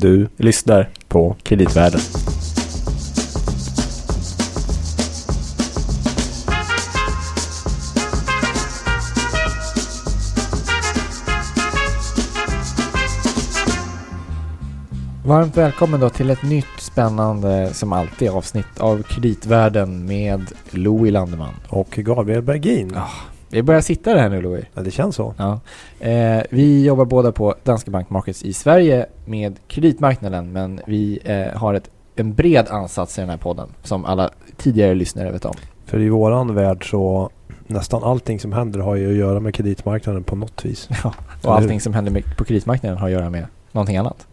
Du lyssnar på Kreditvärlden. Varmt välkommen då till ett nytt spännande, som alltid, avsnitt av Kreditvärlden med Louis Landeman. Och Gabriel Bergin. Ja. Vi börjar sitta där nu Louis. Ja, det känns så. Ja. Eh, vi jobbar båda på Danske Bank Markets i Sverige med kreditmarknaden men vi eh, har ett, en bred ansats i den här podden som alla tidigare lyssnare vet om. För i våran värld så nästan allting som händer har ju att göra med kreditmarknaden på något vis. Ja. Och allting som händer med, på kreditmarknaden har att göra med någonting annat.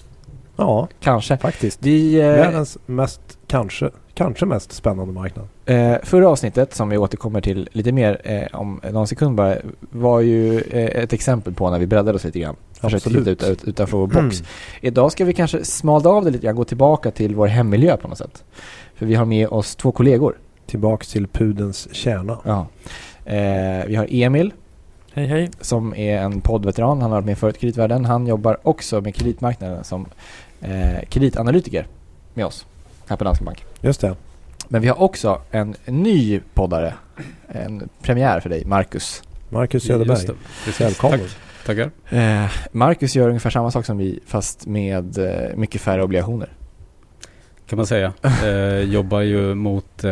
Ja, Kanske. faktiskt. Vi, eh, Världens mest, kanske, kanske mest spännande marknad. Eh, förra avsnittet, som vi återkommer till lite mer eh, om någon sekund bara, var ju eh, ett exempel på när vi breddade oss lite grann. Försökte titta ut, ut, utanför vår box. Idag ska vi kanske smalna av det lite grann, gå tillbaka till vår hemmiljö på något sätt. För vi har med oss två kollegor. Tillbaks till pudens kärna. Ja. Eh, vi har Emil, Hej hej. som är en poddveteran. Han har varit med förut i Kreditvärlden. Han jobbar också med kreditmarknaden som eh, kreditanalytiker med oss här på Danske Bank. Just det. Men vi har också en ny poddare, en premiär för dig, Marcus. Marcus Söderberg. Välkommen. Tack. Tackar. Eh, Marcus gör ungefär samma sak som vi fast med eh, mycket färre obligationer. Kan man säga. Eh, jobbar ju mot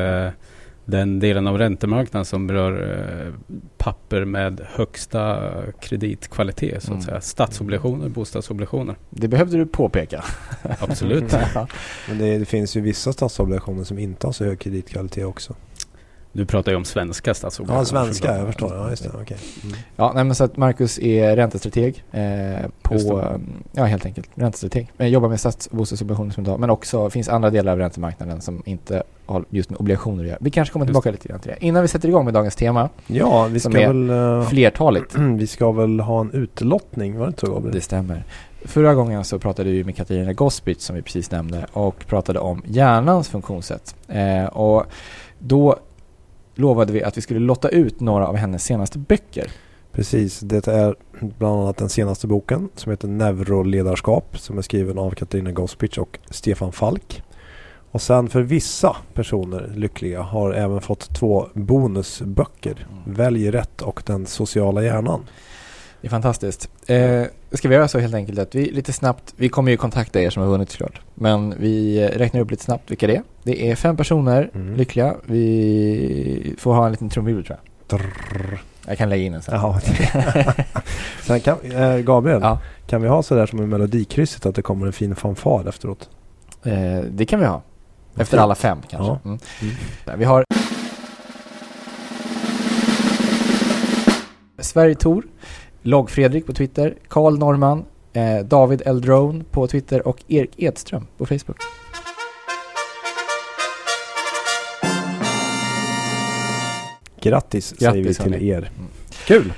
den delen av räntemarknaden som berör eh, papper med högsta kreditkvalitet. Så att Mm. säga. Statsobligationer, bostadsobligationer. Det behövde du påpeka. Absolut. Ja. Men det, det finns ju vissa statsobligationer som inte har så hög kreditkvalitet också. Du pratar ju om svenska statsobligationer. Ja, svenska. Jag förstår. Ja, just det. Okej. Mm. Ja, nej, men så att Marcus är räntestrateg eh, på, ja helt enkelt, räntestrateg. Eh, jobbar med stats och bostadsobligationer som idag, men också finns andra delar av räntemarknaden som inte har just med obligationer att göra. Vi kanske kommer Just tillbaka lite grann till det. Innan vi sätter igång med dagens tema, Ja, vi ska väl... eh, flertaligt. vi ska väl ha en utlottning, var det inte så Gabriel? Det stämmer. Förra gången så pratade vi med Katarina Gospic som vi precis nämnde och pratade om hjärnans funktionssätt. Eh, och då lovade vi att vi skulle lotta ut några av hennes senaste böcker. Precis, det är bland annat den senaste boken som heter Neuroledarskap som är skriven av Katarina Gospic och Stefan Falk. Och sen för vissa personer lyckliga har även fått två bonusböcker. Välj rätt och Den sociala hjärnan. Det är fantastiskt. Eh, ska vi göra så helt enkelt att vi lite snabbt, vi kommer ju kontakta er som har vunnit såklart. Men vi räknar upp lite snabbt vilka det är. Det är fem personer Mm. lyckliga. Vi får ha en liten trumvirvel tror jag. Drrrr. Jag kan lägga in en sen. Jaha. sen kan, eh, Gabriel, Ja, kan vi ha sådär som i Melodikrysset att det kommer en fin fanfar efteråt? eh, det kan vi ha. Efter alla fem kanske. Ja. Mm. Mm. Där, Vi har Sverige Tor, Logg Fredrik på Twitter, Karl Norman, eh, David Eldrone på Twitter och Erik Edström på Facebook. Grattis, säger vi Grattis, till hörni. er. Mm. Kul!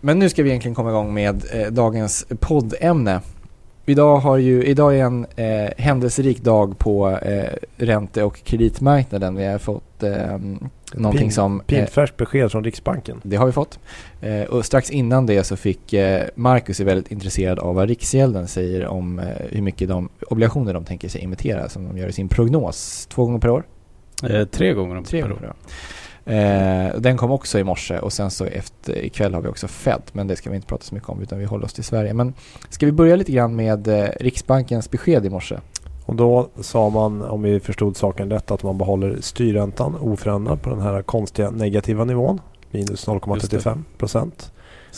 Men nu ska vi egentligen komma igång med eh, dagens poddämne. Idag, har ju, idag är en eh, händelserik dag på eh, ränte och kreditmarknaden. Vi har fått eh, någonting Pin- som... eh, Pinfärskt besked från Riksbanken. Det har vi fått. Eh, och strax innan det så fick eh, Marcus är väldigt intresserad av vad Riksgälden säger om eh, hur mycket de obligationer de tänker sig emittera som de gör i sin prognos. Två gånger per år? Eh, tre gånger om Tre per gånger per år. år. Eh, den kom också i morse och sen så efter ikväll har vi också Fed men det ska vi inte prata så mycket om utan vi håller oss till Sverige. Men ska vi börja lite grann med eh, Riksbankens besked i morse? Och då sa man, om vi förstod saken rätt, att man behåller styrräntan oförändrad på den här konstiga negativa nivån. Minus 0,35 procent.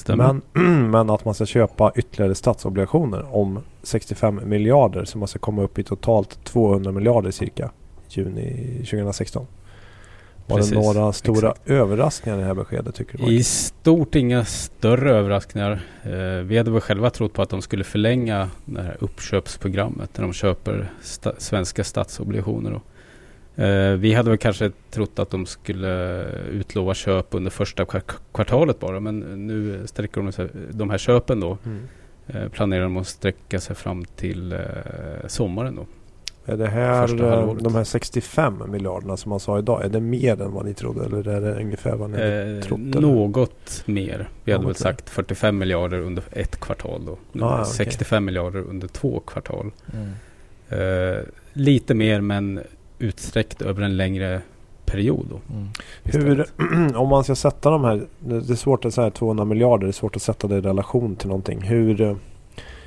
Men, men att man ska köpa ytterligare statsobligationer om 65 miljarder. Så man ska komma upp i totalt 200 miljarder cirka. Juni 2016. Var Precis, det några stora exakt. överraskningar i det här beskedet tycker du? I Marcus? stort inga större överraskningar. Eh, vi hade väl själva trott på att de skulle förlänga det här uppköpsprogrammet när de köper sta- svenska statsobligationer. Eh, vi hade väl kanske trott att de skulle utlova köp under första kvar- kvartalet bara. Men nu sträcker de sig, de här köpen då Mm. eh, planerar de att sträcka sig fram till sommaren då. Är det här, de här 65 miljarderna som man sa idag, är det mer än vad ni trodde eller är det ungefär vad ni Eh, eller? något mer. Vi hade väl Något mer. sagt 45 miljarder under ett kvartal då. Nu Ah, är det okej. 65 miljarder under två kvartal. Mm. Eh, lite mer men utsträckt över en längre period. Då, Mm. Hur, om man ska sätta de här, det det är svårt att säga 200 miljarder, det är svårt att sätta det i relation till någonting. Hur, eh,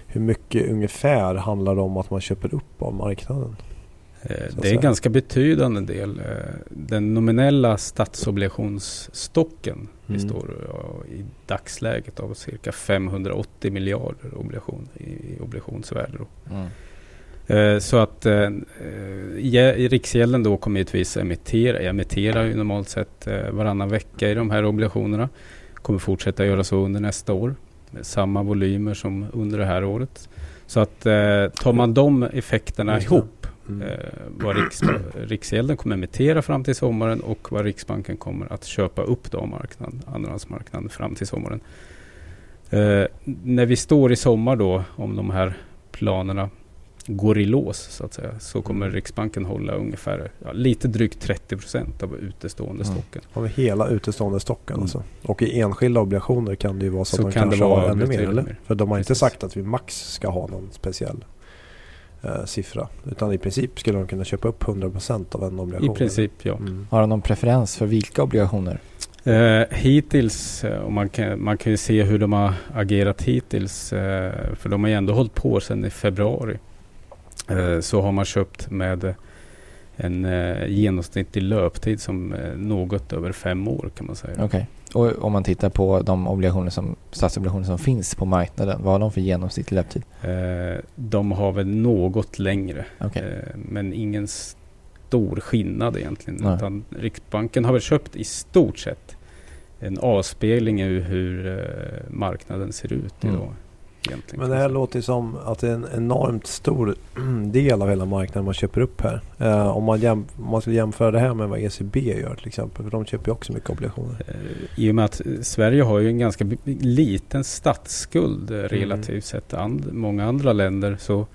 hur mycket ungefär handlar det om att man köper upp av marknaden? Eh, det är säga. ganska betydande del. Eh, Den nominella statsobligationsstocken Mm. består ja, i dagsläget av cirka 580 miljarder obligation, i obligationsvärde. Mm. Eh, Så att eh, eh, Riksgälden då kommer givetvis emittera, emitterar ju normalt sett eh, varannan vecka i de här obligationerna. Kommer fortsätta göra så under nästa år. Samma volymer som under det här året. Så att eh, tar man de effekterna ihop Mm. eh, vad Riks, Riksgälden kommer emittera fram till sommaren och vad Riksbanken kommer att köpa upp då marknaden, andrahandsmarknaden fram till sommaren. Eh, när vi står i sommar då, om de här planerna går i lås så att säga, så kommer Mm. Riksbanken hålla ungefär ja, lite drygt 30 procent av utestående Mm. stocken. Av hela utestående stocken Mm. alltså. Och i enskilda obligationer kan det ju vara så, Så att de kan det kanske vara har ännu mer eller? mer. För de har inte Precis. sagt att vi max ska ha någon speciell eh, siffra. Utan i princip skulle de kunna köpa upp 100% av en obligation. I princip ja. Mm. Har de någon preferens för vilka obligationer? Eh, hittills, eh, och man kan, man kan ju se hur de har agerat hittills, eh, för de har ju ändå hållit på sedan i februari. Eh, så har man köpt med en eh, genomsnittlig löptid som eh, något över fem år kan man säga. Okej. Och om man tittar på de obligationer som, statsobligationer som finns på marknaden, vad har de för genomsnittlig löptid? De har väl något längre, eh, men ingen stor skillnad egentligen. Nej. Utan Riksbanken har väl köpt i stort sett en avspegling i hur marknaden ser ut Mm. Egentligen, Men det här låter ju som att det är en enormt stor del av hela marknaden man köper upp här. Eh, om, man jäm, om man skulle jämföra det här med vad ECB gör till exempel. För de köper ju också mycket obligationer. Eh, I och med att eh, Sverige har ju en ganska liten statsskuld eh, relativt Mm. sett and, många andra länder så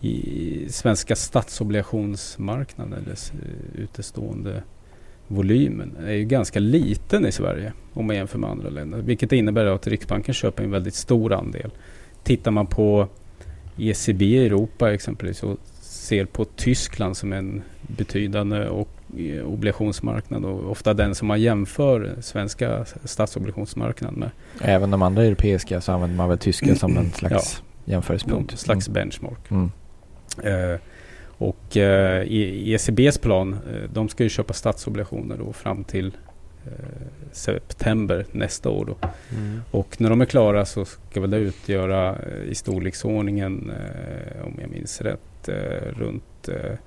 i svenska statsobligationsmarknaden eller s- eh, utestående volymen är ju ganska liten i Sverige om man jämför med andra länder. Vilket innebär att Riksbanken köper en väldigt stor andel. Tittar man på ECB i Europa exempelvis och ser på Tyskland som en betydande och eh, obligationsmarknad och ofta den som man jämför svenska statsobligationsmarknaden med. Även de andra europeiska så använder man väl tyska som en slags jämförelsepunkt. Någon slags benchmark. Mm. Eh, och eh, i ECBs plan, eh, de ska ju köpa statsobligationer då fram till september nästa år. Då. Mm. Och när de är klara så ska väl det utgöra eh, i storleksordningen, eh, om jag minns rätt, eh, runt eh,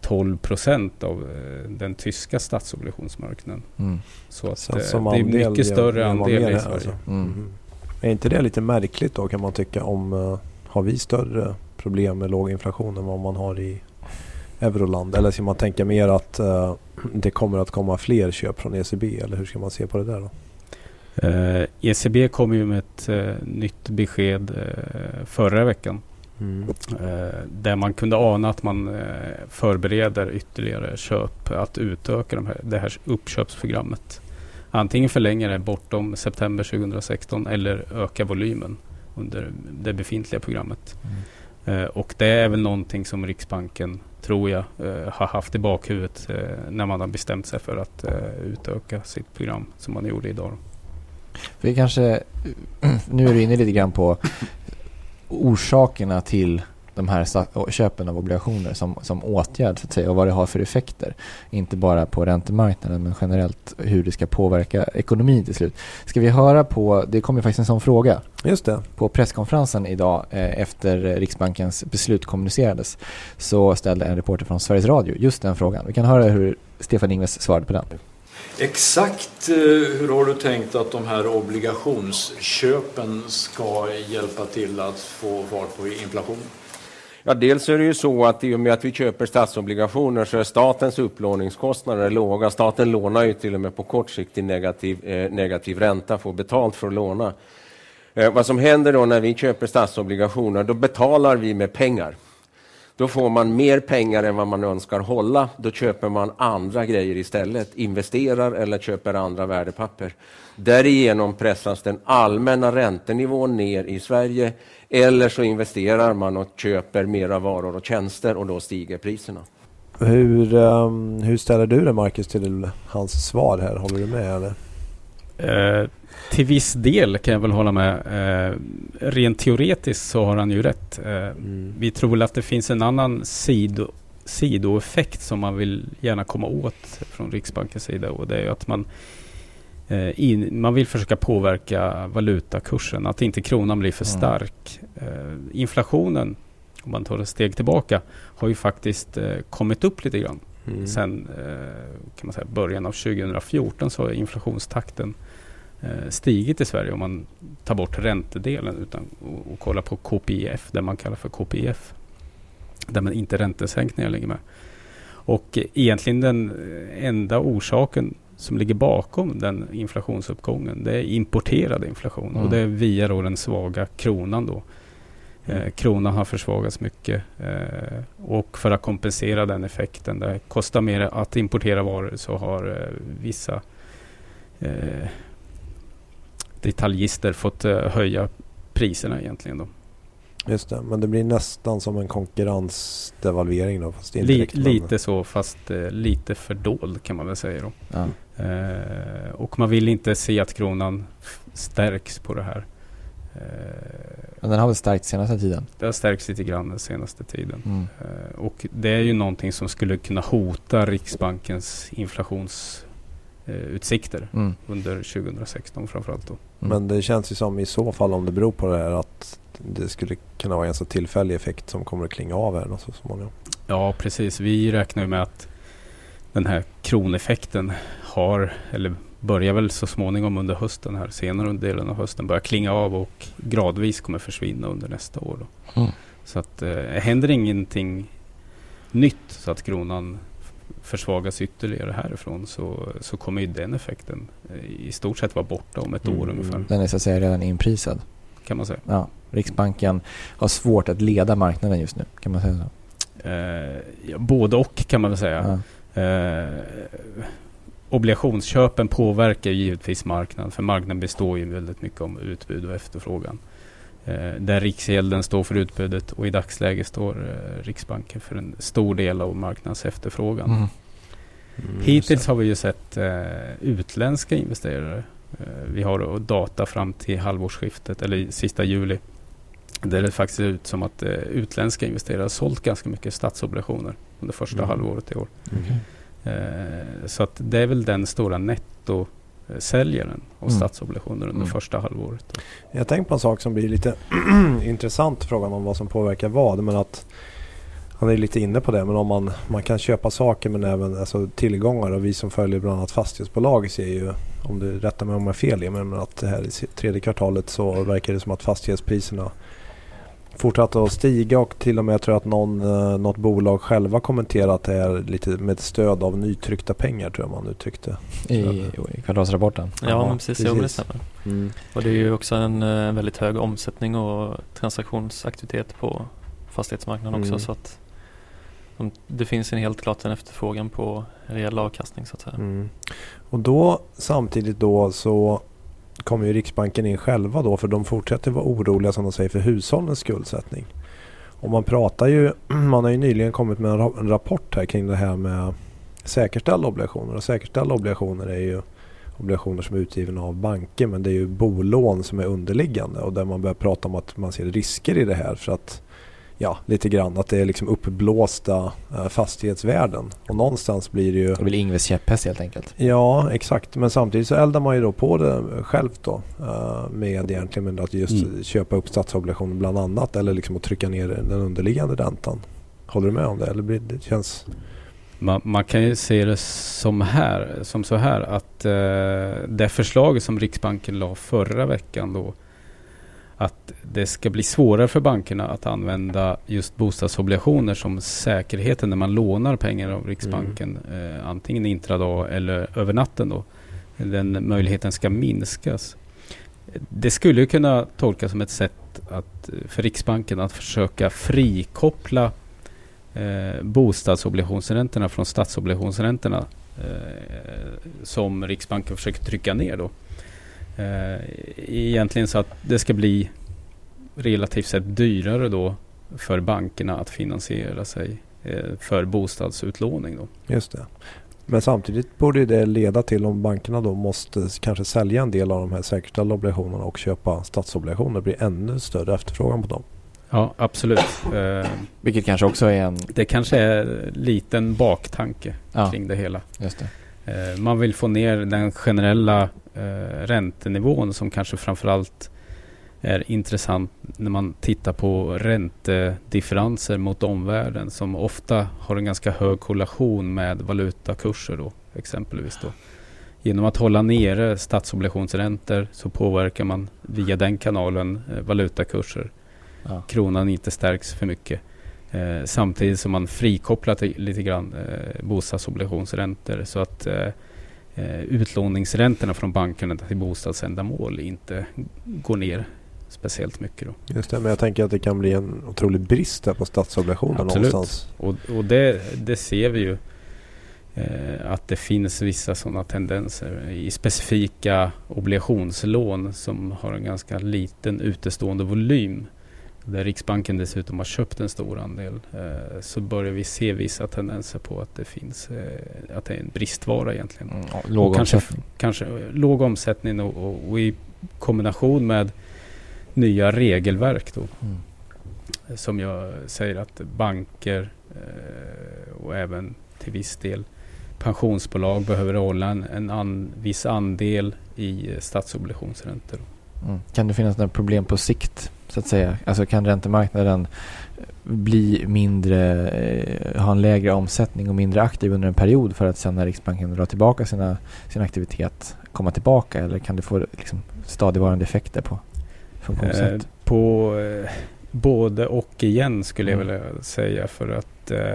12 procent av eh, den tyska statsobligationsmarknaden. Mm. Så att, Så eh, det är mycket större andel i Sverige. alltså. Mm. Mhm. Är inte det lite märkligt då kan man tycka om har vi större problem med låg inflation än vad man har i Euroland? Eller ska man tänka mer att eh, det kommer att komma fler köp från ECB? Eller hur ska man se på det där då? Eh, ECB kom ju med ett eh, nytt besked eh, förra veckan. Mm. Eh, där man kunde ana att man eh, förbereder ytterligare köp. Att utöka de här, det här uppköpsprogrammet. Antingen förlänga det bortom september 2016 eller öka volymen under det befintliga programmet. Mm. Eh, och det är väl någonting som Riksbanken, tror jag, eh, har haft i bakhuvudet eh, när man har bestämt sig för att eh, utöka sitt program som man gjorde idag. Vi kanske, nu är du inne lite grann på orsakerna till de här köpen av obligationer som, som åtgärd så att säga och vad det har för effekter. Inte bara på räntemarknaden men generellt hur det ska påverka ekonomin till slut. Ska vi höra på, det kom ju faktiskt en sån fråga Just det. på presskonferensen idag eh, efter Riksbankens beslut kommunicerades så ställde en reporter från Sveriges Radio just den frågan. Vi kan höra hur Stefan Ingves svarade på den. Exakt eh, hur har du tänkt att de här obligationsköpen ska hjälpa till att få fart på inflation? Ja, dels är det ju så att i och med att vi köper statsobligationer så är statens upplåningskostnader låga. Staten lånar ju till och med på kort sikt till negativ, eh, negativ ränta, får betalt för att låna. Eh, vad som händer då när vi köper statsobligationer, då betalar vi med pengar. Då får man mer pengar än vad man önskar hålla. Då köper man andra grejer istället, investerar eller köper andra värdepapper. Därigenom pressas den allmänna räntenivån ner i Sverige eller så investerar man och köper mera varor och tjänster och då stiger priserna. Hur, um, hur ställer du dig Marcus till hans svar här? Håller du med eller? Eh, till viss del kan jag väl hålla med. Eh, rent teoretiskt så har han ju rätt. Eh, mm. Vi tror väl att det finns en annan sido, sidoeffekt som man vill gärna komma åt från Riksbankens sida och det är att man eh, in, man vill försöka påverka valutakursen, att inte kronan blir för stark. Mm. inflationen, om man tar ett steg tillbaka, har ju faktiskt eh, kommit upp lite grann. Mm. Sen kan man säga början av 2014 så har inflationstakten Eh, stigit i Sverige om man tar bort räntedelen utan, och, och kollar på KPIF, det man kallar för KPIF. Där man inte räntesänkningar ligger med. Och egentligen den enda orsaken som ligger bakom den inflationsuppgången det är importerad inflation mm. och det är via då den svaga kronan. Då. Eh, mm. kronan har försvagats mycket eh, och för att kompensera den effekten, det kostar mer att importera varor så har eh, vissa eh, detaljister fått uh, höja priserna egentligen. Då. Just det, men det blir nästan som en konkurrensdevalvering då? Fast Li lite så, fast uh, lite fördold kan man väl säga då. Ja. Uh, och man vill inte se att kronan stärks på det här. Men den har väl stärkt senaste tiden? Det har stärkts lite grann den senaste tiden. Mm. och det är ju någonting som skulle kunna hota Riksbankens inflations eh, utsikter mm. under 2016 framförallt. Då. Mm. Men det känns ju som i så fall om det beror på det här att det skulle kunna vara en så tillfällig effekt som kommer att klinga av här så småningom. Ja precis. Vi räknar ju med att den här kroneffekten har, eller börjar väl så småningom under hösten här, senare under delen av hösten, börjar klinga av och gradvis kommer försvinna under nästa år. Mm. Så att eh, händer ingenting nytt så att kronan försvagas ytterligare härifrån så, så kommer ju den effekten eh, i stort sett vara borta om ett mm. år ungefär. Den är så att säga redan inprisad. Kan man säga. Ja, Riksbanken har svårt att leda marknaden just nu. Kan man säga så? Eh, ja, både och kan man väl säga. Ja. Eh, obligationsköpen påverkar givetvis marknaden. För marknaden består ju väldigt mycket om utbud och efterfrågan. Eh, där Riksgälden står för utbudet och i dagsläget står eh, Riksbanken för en stor del av marknadens efterfrågan. Mm. Mm, Hittills har vi ju sett eh, utländska investerare. Eh, vi har data fram till halvårsskiftet eller sista juli. Där det faktiskt ser ut som att eh, utländska investerare har sålt ganska mycket statsobligationer under första mm. halvåret i år. Eh, så att det är väl den stora netto säljaren av mm. statsobligationer under mm. första halvåret. Jag tänkte på en sak som blir lite intressant, frågan om vad som påverkar vad. Men att han är lite inne på det, men om man, man kan köpa saker men även alltså, tillgångar och vi som följer bland annat fastighetsbolag ser ju, om du rättar mig om jag har fel, men att det här i tredje kvartalet så verkar det som att fastighetspriserna fortsatt att stiga och till och med tror jag att någon, eh, något bolag själva kommenterat det här lite med stöd av nytryckta pengar tror jag man uttryckte. I, i kvartalsrapporten? Ja, ja men precis, precis. Jo, det stämmer. Mm. Och det är ju också en, en eh, väldigt hög omsättning och transaktionsaktivitet på fastighetsmarknaden också mm. så att de, det finns en helt klart en efterfrågan på reell avkastning så att säga. Mm. Och då samtidigt då så kommer ju Riksbanken in själva då för de fortsätter vara oroliga som de säger för hushållens skuldsättning. Och man pratar ju, man har ju nyligen kommit med en rapport här kring det här med säkerställda obligationer. Och säkerställda obligationer är ju obligationer som är utgivna av banker men det är ju bolån som är underliggande och där man börjar prata om att man ser risker i det här för att ja, lite grann. Att det är liksom uppblåsta äh, fastighetsvärden. Och någonstans blir det ju... Det blir Ingves käpphäst helt enkelt. Ja, exakt. Men samtidigt så eldar man ju då på det själv då. Äh, med egentligen med att just mm. köpa upp statsobligationer bland annat. Eller liksom att trycka ner den underliggande räntan. Håller du med om det? Eller blir det känns... Man, man, kan ju se det som, här, som så här att eh, det förslaget som Riksbanken la förra veckan då att det ska bli svårare för bankerna att använda just bostadsobligationer som säkerheten när man lånar pengar av Riksbanken. Mm. Eh, antingen intradag eller över natten då. Den möjligheten ska minskas. Det skulle kunna tolkas som ett sätt att, för Riksbanken att försöka frikoppla eh, bostadsobligationsräntorna från statsobligationsräntorna eh, som Riksbanken försöker trycka ner då. Eh, egentligen så att det ska bli relativt sett dyrare då för bankerna att finansiera sig eh, för bostadsutlåning. Då. Just det. Men samtidigt borde det leda till om bankerna då måste kanske sälja en del av de här säkerställda obligationerna och köpa statsobligationer. Det blir ännu större efterfrågan på dem. Ja, absolut. Eh, Vilket kanske också är en... det kanske är en liten baktanke Ja, kring det hela. just det. Eh, man vill få ner den generella eh, räntenivån som kanske framförallt är intressant när man tittar på räntedifferenser mot omvärlden som ofta har en ganska hög korrelation med valutakurser då exempelvis då. Genom att hålla nere statsobligationsräntor så påverkar man via den kanalen eh, valutakurser. Ja. Kronan inte stärks för mycket. Eh, samtidigt som man frikopplar lite grann eh, bostadsobligationsräntor så att eh, eh, utlåningsräntorna från bankerna till bostadsändamål inte går ner speciellt mycket. Då. Just det, men jag tänker att det kan bli en otrolig brist där på statsobligationer Absolut. någonstans. Och, och det, det ser vi ju eh, att det finns vissa sådana tendenser i specifika obligationslån som har en ganska liten utestående volym. Där Riksbanken dessutom har köpt en stor andel eh, så börjar vi se vissa tendenser på att det finns eh, att det är en bristvara egentligen. Mm, ja, låg Och kanske- omsättning. Kanske eh, låg omsättning och, och, och i kombination med nya regelverk då Mm. som jag säger att banker eh, och även till viss del pensionsbolag behöver hålla en, en an, viss andel i eh, statsobligationsräntor. Mm. Kan det finnas några problem på sikt så att säga? Alltså kan räntemarknaden bli mindre, eh, ha en lägre omsättning och mindre aktiv under en period för att sen när Riksbanken drar tillbaka sina, sin aktivitet komma tillbaka eller kan det få liksom, stadigvarande effekter på funktionssätt? Eh, på eh, både och igen skulle jag Mm. vilja säga för att eh,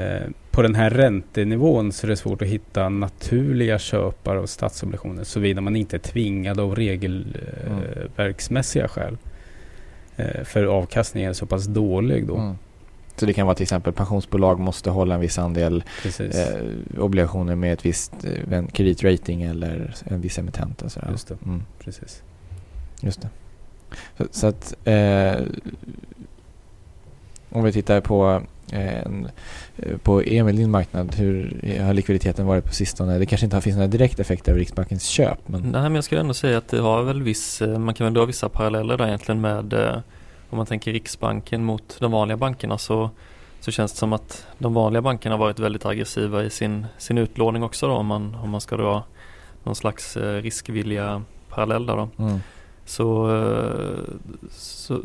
eh, på den här räntenivån så är det svårt att hitta naturliga köpare av statsobligationer såvida man inte är tvingad av regelverksmässiga skäl. Eh, för avkastningen är så pass dålig då. Mm. Så det kan vara till exempel pensionsbolag måste hålla en viss andel eh, obligationer med ett visst eh, en kreditrating eller en viss emittent och sådär. Just det. Mm. Precis. Just det. Så, så att eh, om vi tittar på, en, eh, på Emil, din marknad, hur har likviditeten varit på sistone? Det kanske inte finns några direkta effekter av Riksbankens köp, men Nej men jag skulle ändå säga att det har väl viss, eh, man kan väl dra vissa paralleller där egentligen med eh, om man tänker Riksbanken mot de vanliga bankerna så, så känns det som att de vanliga bankerna har varit väldigt aggressiva i sin, sin utlåning också då om man, om man ska dra någon slags riskvilliga parallell där då. mm. Så, så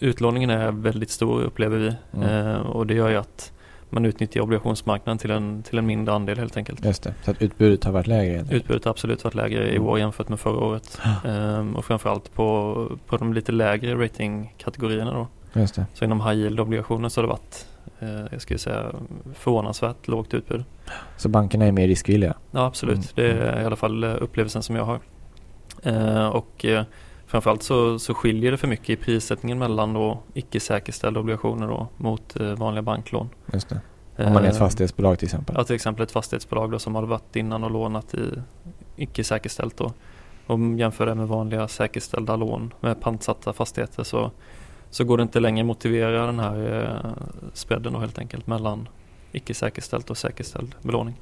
utlåningen är väldigt stor upplever vi Mm. eh, och det gör ju att man utnyttjar obligationsmarknaden till en, till en mindre andel helt enkelt. just det. Så att utbudet har varit lägre. eller? Utbudet har absolut varit lägre i Mm. år jämfört med förra året. Ehm, och framförallt på, på de lite lägre ratingkategorierna då. Just det. Så inom high yield obligationer så har det varit, eh, jag skulle säga förvånansvärt lågt utbud. Så bankerna är mer riskvilliga? Ja absolut, Mm. det är i alla fall eh, upplevelsen som jag har. Eh, och eh, framförallt så, så skiljer det för mycket i prissättningen mellan då icke säkerställda obligationer då mot eh, vanliga banklån. Just det. Om man är ett Eh, fastighetsbolag till exempel? Ja, till exempel ett fastighetsbolag då som hade varit innan och lånat i icke säkerställt då. Om jämför det med vanliga säkerställda lån med pantsatta fastigheter så, så går det inte längre motivera den här eh, spreaden då helt enkelt mellan icke säkerställt och säkerställd belåning.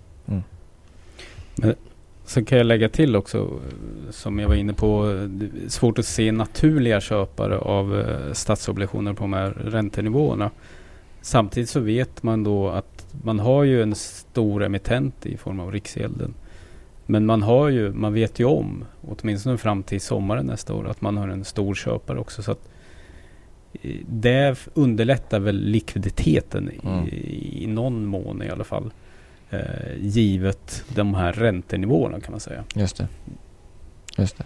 Sen kan jag lägga till också, som jag var inne på, svårt att se naturliga köpare av eh, statsobligationer på de här räntenivåerna. Samtidigt så vet man då att man har ju en stor emittent i form av Riksgälden. Men man har ju, man vet ju om, åtminstone fram till sommaren nästa år, att man har en stor köpare också. Så eh, det underlättar väl likviditeten Mm. i, i någon mån i alla fall. Eh, givet de här räntenivåerna kan man säga. Just det. Just det.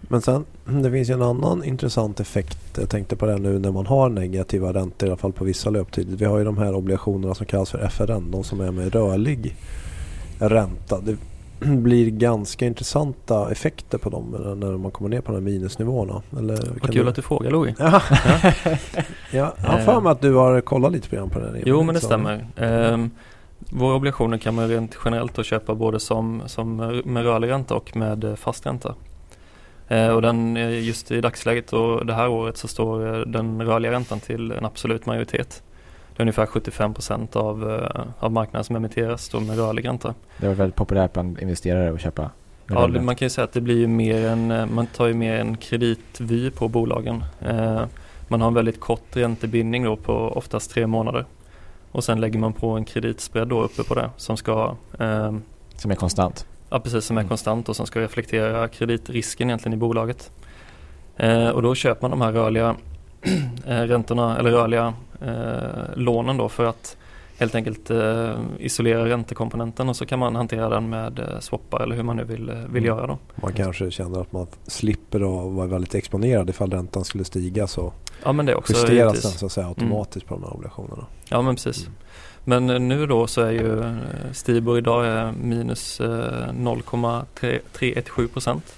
Men sen, det finns ju en annan intressant effekt. Jag tänkte på det nu när man har negativa räntor, i alla fall på vissa löptider. Vi har ju de här obligationerna som kallas för FRN, de som är med rörlig ränta. Det blir ganska intressanta effekter på dem när man kommer ner på de här minusnivåerna. Eller kan Vad kul att du frågar Louis. Ja. ja, jag har för mig att du har kollat lite grann på den. Jo men det Så- stämmer. Ehm, våra obligationer kan man rent generellt då köpa både som, som med rörlig ränta och med eh, fast ränta. Eh, och den, eh, just i dagsläget och det här året så står eh, den rörliga räntan till en absolut majoritet. Det är ungefär 75 procent av, eh, av marknaden som emitteras då med rörlig ränta. Det var väldigt populärt bland investerare att köpa. Ja, det, man kan ju säga att det blir ju mer en, eh, man tar ju mer en kreditvy på bolagen. Eh, man har en väldigt kort räntebindning då på oftast tre månader. Och sen lägger man på en kreditspread då uppe på det som ska, eh, Som är konstant. ja precis som är Mm. konstant och som ska reflektera kreditrisken egentligen i bolaget. Eh, och då köper man de här rörliga eh, räntorna eller rörliga eh, lånen då för att helt enkelt eh, isolera räntekomponenten och så kan man hantera den med eh, swappar eller hur man nu vill, eh, vill Mm. göra då. Man kanske känner att man slipper att vara väldigt exponerad ifall räntan skulle stiga så Ja men det också justeras givetvis. den så att säga automatiskt på de här obligationerna. Ja men precis. Mm. Men nu då så är ju Stibor idag är minus eh, 0,317 procent.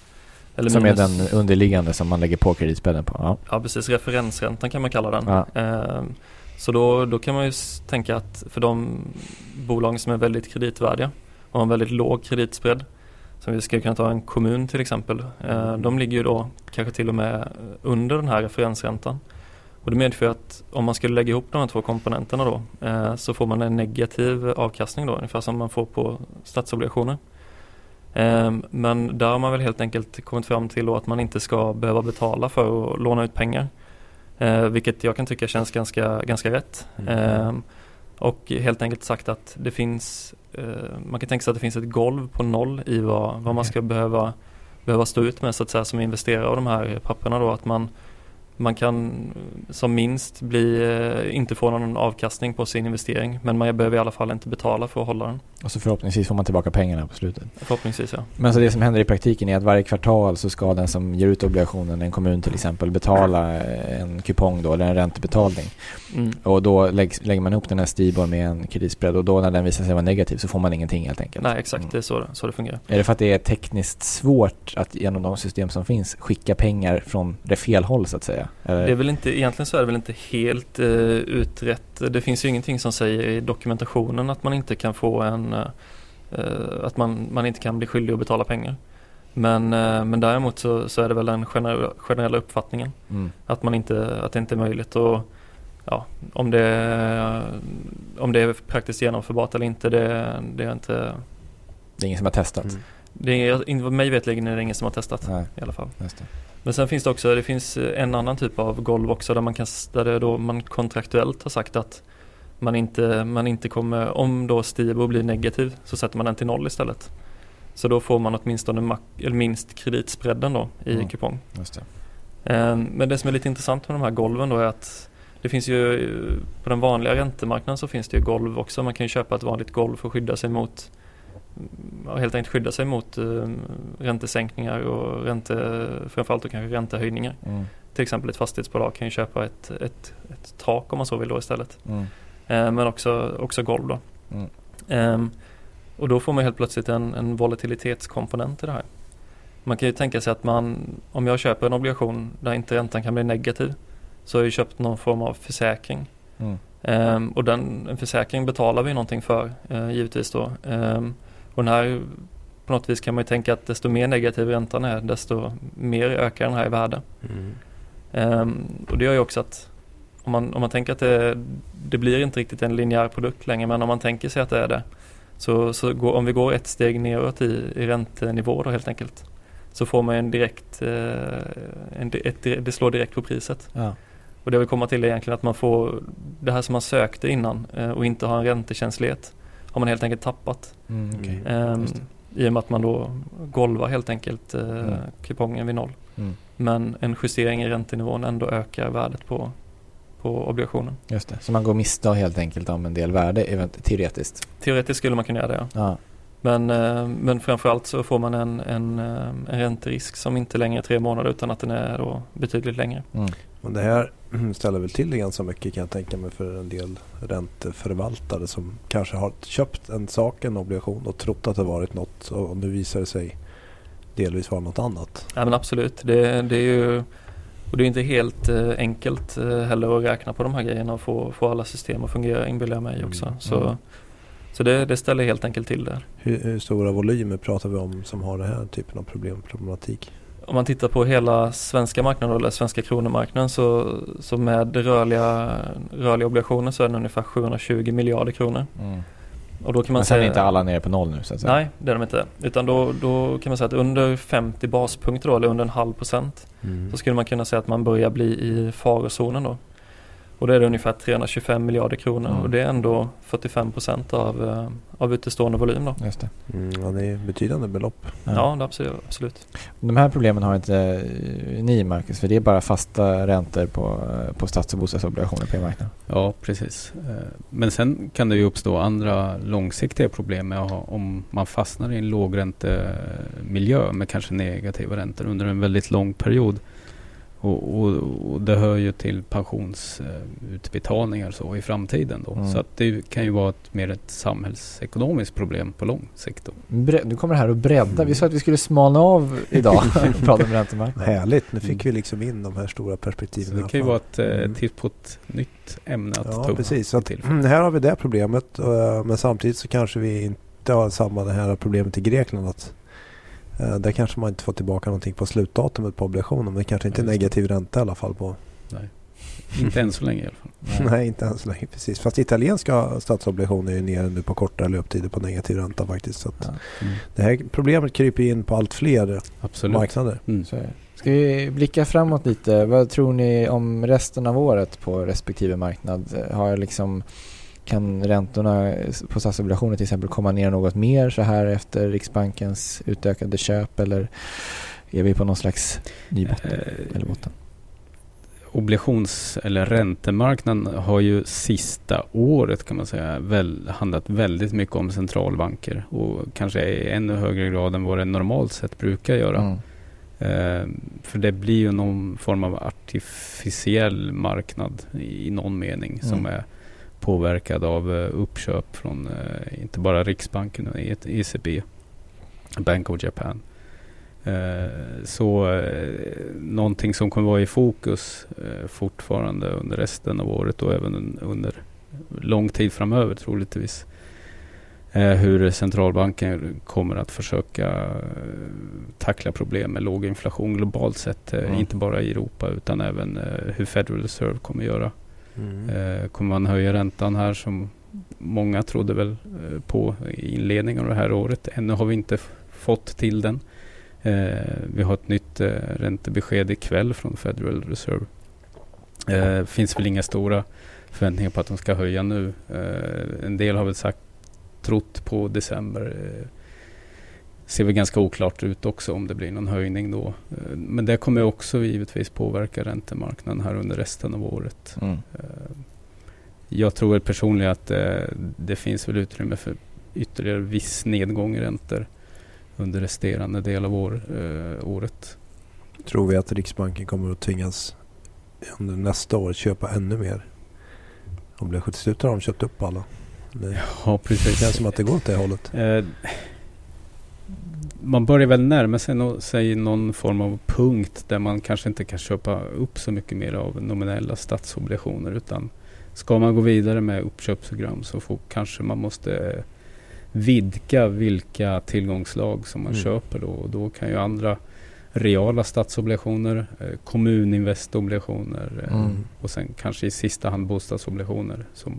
Eller Som minus, är den underliggande som man lägger på kreditspreaden på. Ja. Ja precis, referensräntan kan man kalla den. Ja. Eh, så då, då kan man ju tänka att för de bolag som är väldigt kreditvärdiga och har en väldigt låg kreditspread som vi skulle kunna ta en kommun till exempel. Eh, de ligger ju då kanske till och med under den här referensräntan. Och det medför att om man skulle lägga ihop de här två komponenterna då eh, så får man en negativ avkastning då, ungefär som man får på statsobligationer. Eh, men där har man väl helt enkelt kommit fram till då att man inte ska behöva betala för att låna ut pengar. Eh, vilket jag kan tycka känns ganska, ganska rätt. Mm. Eh, och helt enkelt sagt att det finns, eh, man kan tänka sig att det finns ett golv på noll i vad, vad man ska behöva, behöva stå ut med så att säga som investerare av de här papperna då. Att man, man kan som minst bli, eh, inte få någon avkastning på sin investering men man behöver i alla fall inte betala för att hålla den. Och så förhoppningsvis får man tillbaka pengarna på slutet. Förhoppningsvis ja. Men så det som händer i praktiken är att varje kvartal så ska den som ger ut obligationen, en kommun till exempel, betala eh, en kupong då, eller en räntebetalning. Mm. Och då läggs, lägger man ihop den här Stibor med en kreditspread och då när den visar sig vara negativ så får man ingenting helt enkelt. Nej exakt, Mm. det är så, så det fungerar. Är det för att det är tekniskt svårt att genom de system som finns skicka pengar från det fel håll så att säga? Eller? Det är väl inte, egentligen så är det väl inte helt eh, utrett. Det finns ju ingenting som säger i dokumentationen att man inte kan få en, eh, eh, att man, man inte kan bli skyldig att betala pengar. Men, eh, men däremot så, så är det väl den generella, uppfattningen Mm. att, man inte, att det inte är möjligt. Och, ja, om, det, om det är praktiskt genomförbart eller inte, det, det är inte... Det är ingen som har testat? Mm. Det är, inte- mig vetligen är det ingen som har testat Nej, i alla fall. Men sen finns det också, det finns eh, en annan typ av golv också där man kan, där det då man kontraktuellt har sagt att man inte, man inte kommer, om då Stibor blir negativ så sätter man den till noll istället. Så då får man åtminstone minst kreditspreaden då i Mm. kupong. Det. Eh, Men det som är lite intressant med de här golven då är att det finns ju på den vanliga räntemarknaden så finns det ju golv också. Man kan ju köpa ett vanligt golv för att skydda sig mot helt enkelt skydda sig mot eh, räntesänkningar och ränte, framförallt då kanske räntehöjningar. Mm. Till exempel ett fastighetsbolag kan ju köpa ett, ett, ett tak om man så vill då istället. Mm. Eh, men också, också golv då. Mm. Ehm, och då får man helt plötsligt en, en volatilitetskomponent i det här. Man kan ju tänka sig att man, om jag köper en obligation där inte räntan kan bli negativ så har jag köpt någon form av försäkring. Ehm, och den, en försäkring betalar vi någonting för eh, givetvis då. Ehm, och den här, på något vis kan man ju tänka att desto mer negativ räntan är desto mer ökar den här i värde. Mm. Ehm, och det gör ju också att om man, om man tänker att det, det blir inte riktigt en linjär produkt längre men om man tänker sig att det är det så, så går, om vi går ett steg neråt i, i räntenivå då helt enkelt så får man en direkt, eh, en, ett, det slår direkt på priset. Ja. Och det jag vill komma till är egentligen att man får det här som man sökte innan eh, och inte har en räntekänslighet har man helt enkelt tappat. Mm, okej. Ehm, Just I och med att man då golvar helt enkelt eh, Mm. kupongen vid noll. Mm. Men en justering i räntenivån ändå ökar värdet på, på obligationen. Just det. Så man går miste helt enkelt om en del värde teoretiskt. Teoretiskt skulle man kunna göra det ja. Ja. Men, eh, men framförallt så får man en, en, eh, en ränterisk som inte längre är tre månader utan att den är då betydligt längre. Mm. Men det här ställer väl till det ganska mycket kan jag tänka mig för en del ränteförvaltare som kanske har köpt en sak, en obligation och trott att det varit något och nu visar det sig delvis vara något annat. Ja men absolut. Det, det är ju och det är inte helt eh, enkelt heller att räkna på de här grejerna och få, få alla system att fungera inbillar jag mig också. Mm. Så, Mm. Så det, det ställer helt enkelt till det. Hur, hur stora volymer pratar vi om som har den här typen av problem, problematik? Om man tittar på hela svenska marknaden eller svenska kronomarknaden så, så med rörliga, rörliga obligationer så är den ungefär 720 miljarder kronor. Mm. Och då kan man Men sen säga, är inte alla nere på noll nu så att säga. Nej, det är de inte. Utan då, då kan man säga att under 50 baspunkter då, eller under en halv procent så skulle man kunna säga att man börjar bli i farozonen då. Och då är det ungefär 325 miljarder kronor Mm. och det är ändå 45 procent av, eh, av utestående volym då. Just det. Mm, ja, det är betydande belopp. Ja, det absolut. absolut. De här problemen har inte eh, ni Marcus, för det är bara fasta räntor på, eh, på stats och bostadsobligationer på marknaden. Ja, precis. Men sen kan det ju uppstå andra långsiktiga problem med om man fastnar i en lågräntemiljö med kanske negativa räntor under en väldigt lång period. Och, och, och det hör ju till pensionsutbetalningar så i framtiden då. Mm. Så att det kan ju vara ett, mer ett samhällsekonomiskt problem på lång sikt. Då. Bre- du kommer här och bredda. Vi sa att vi skulle smalna av idag och prata om räntemarknaden. Härligt, nu fick vi liksom in de här stora perspektiven. Så det kan ju vara ett eh, Mm. tips på ett nytt ämne att ta Ja, upp. precis. Så att, till. mm, här har vi det problemet. eh, Men samtidigt så kanske vi inte har samma det här problemet i Grekland. Att, där kanske man inte får tillbaka någonting på slutdatumet på obligationen. Men det kanske inte är negativ ränta i alla fall. på Inte än så länge i alla fall. Nej, inte än så länge. Precis. Fast italienska statsobligationer är ju nere nu på kortare löptider på negativ ränta faktiskt. Så att Ja. Mm. Det här problemet kryper in på allt fler Absolut. marknader. Mm. Ska vi blicka framåt lite? Vad tror ni om resten av året på respektive marknad? Har liksom, kan räntorna på statsobligationer till exempel komma ner något mer så här efter Riksbankens utökade köp eller är vi på någon slags ny botten? Eh, Eller botten? obligations eller räntemarknaden har ju sista året kan man säga väl, handlat väldigt mycket om centralbanker och kanske i ännu högre grad än vad det normalt sett brukar göra. Mm. Eh, för det blir ju någon form av artificiell marknad i, någon mening som Mm. är påverkad av eh, uppköp från eh, inte bara Riksbanken utan E- ECB, Bank of Japan. Eh, så någonting som kommer vara i fokus fortfarande under resten av året och även un- under lång tid framöver troligtvis. Hur centralbanken kommer att försöka tackla problem med låg inflation globalt sett. Mm. Inte bara i Europa utan även hur Federal Reserve kommer göra. Mm. Eh, kommer man höja räntan här som många trodde väl eh, på i inledningen av det här året. Ännu har vi inte fått till den. Eh, vi har ett nytt eh, räntebesked ikväll från Federal Reserve. Eh, finns väl inga stora förväntningar på att de ska höja nu. Eh, en del har väl sagt trott på december. Eh, ser väl ganska oklart ut också om det blir någon höjning då. Eh, men det kommer också givetvis påverka räntemarknaden här under resten av året. Mm. Eh, Jag tror personligen att eh, det finns väl utrymme för ytterligare viss nedgång i räntor under resterande del av år, eh, året. Tror vi att Riksbanken kommer att tvingas under nästa år köpa ännu mer? Om det till slut har de köpt upp alla. Det Ja, det känns precis. som att det går åt det hållet. Eh, man börjar väl närma sig, no, sig någon form av punkt där man kanske inte kan köpa upp så mycket mer av nominella statsobligationer utan ska man gå vidare med uppköpsprogram så får, kanske man måste vidga vilka tillgångslag som man Mm. köper då. Och då kan ju andra reala statsobligationer, eh, kommuninvestobligationer eh, Mm. och sen kanske i sista hand bostadsobligationer som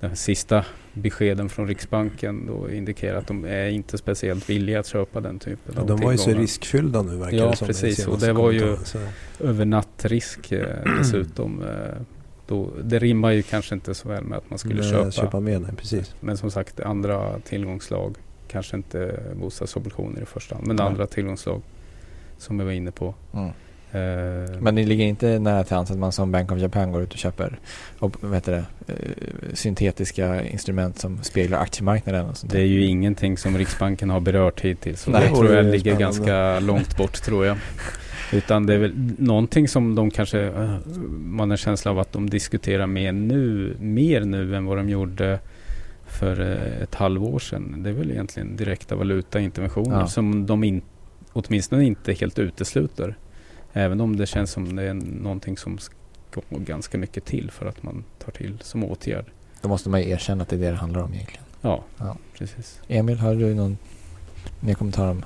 den sista beskeden från Riksbanken då indikerar att de är inte speciellt villiga att köpa den typen Ja, av de var ju så riskfyllda nu verkar Ja, det som. i precis. Och det var ju-. Så, Övernattrisk eh, dessutom. Eh, då, det rimmar ju kanske inte så väl med att man skulle nej, köpa. köpa mer, nej, precis. Men som sagt andra tillgångslag. Kanske inte bostadsobligationer i första hand. Men Nej. andra tillgångslag som jag var inne på. Mm. Eh, Men det ligger inte nära till hands att man som Bank of Japan går ut och köper och, vad heter det, eh, syntetiska instrument som speglar aktiemarknaden och sånt det är ju ingenting som Riksbanken har berört hittills. Så Nej. det tror jag ligger spännande. ganska långt bort tror jag. Utan det är väl någonting som de kanske, eh, man har en känsla av att de diskuterar mer nu, mer nu än vad de gjorde för ett halvår sedan. Det är väl egentligen direkta valutainterventioner Ja. som de in, åtminstone inte helt utesluter. Även om det känns som det är någonting som ska gå ganska mycket till för att man tar till som åtgärd. Då måste man ju erkänna att det är det det handlar om egentligen. Ja, Ja. precis. Emil, har du någon mer kommentar om?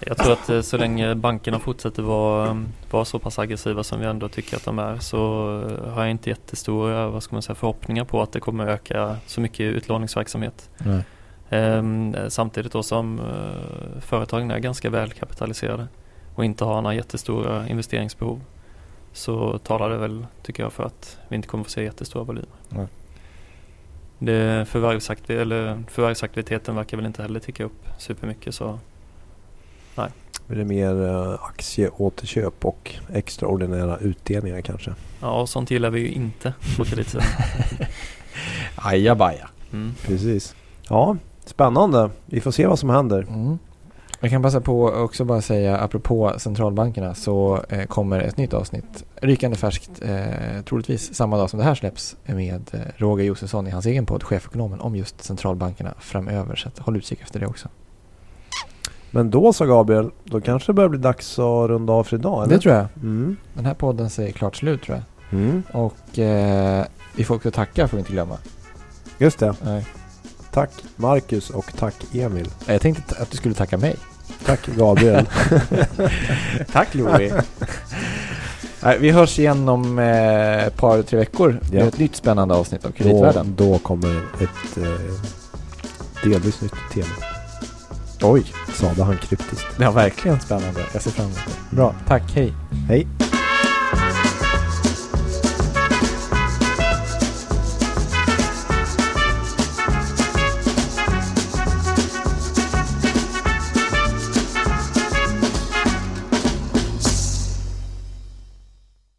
Jag tror att eh, så länge bankerna fortsätter vara, vara så pass aggressiva som vi ändå tycker att de är så eh, har jag inte jättestora vad ska man säga, förhoppningar på att det kommer öka så mycket utlåningsverksamhet. Nej. Ehm, samtidigt då som eh, företagen är ganska välkapitaliserade och inte har några jättestora investeringsbehov så talar det väl, tycker jag, för att vi inte kommer få se jättestora volymer. Nej. Det förvärvsaktiv- eller förvärvsaktiviteten verkar väl inte heller ticka upp supermycket så Blir det mer eh, aktieåterköp och extraordinära utdelningar kanske? ja, och sånt gillar vi ju inte på kreditsidan. Ajabaja. Mm. Precis. Ja, spännande. Vi får se vad som händer. Mm. Jag kan passa på också bara säga apropå centralbankerna så eh, kommer ett nytt avsnitt rykande färskt eh, troligtvis samma dag som det här släpps med eh, Roger Josefsson i hans egen podd Chefekonomen om just centralbankerna framöver så att håll utkik efter det också. Men då så Gabriel, då kanske det börjar bli dags att runda av för idag eller? Det tror jag. Mm. Den här podden säger klart slut tror jag. Mm. Och eh, vi får också tacka får vi inte glömma. Just det. Nej. Tack Marcus och tack Emil. Jag tänkte att du skulle tacka mig. Tack Gabriel. Tack Louie. Vi hörs igen om eh, ett par, tre veckor med Ja. ett nytt spännande avsnitt av då, Kreditvärlden. då kommer ett eh, delvis nytt tema. Oj, Sade han kryptiskt. det var verkligen spännande. Jag ser fram emot det. Bra, tack, hej. Hej.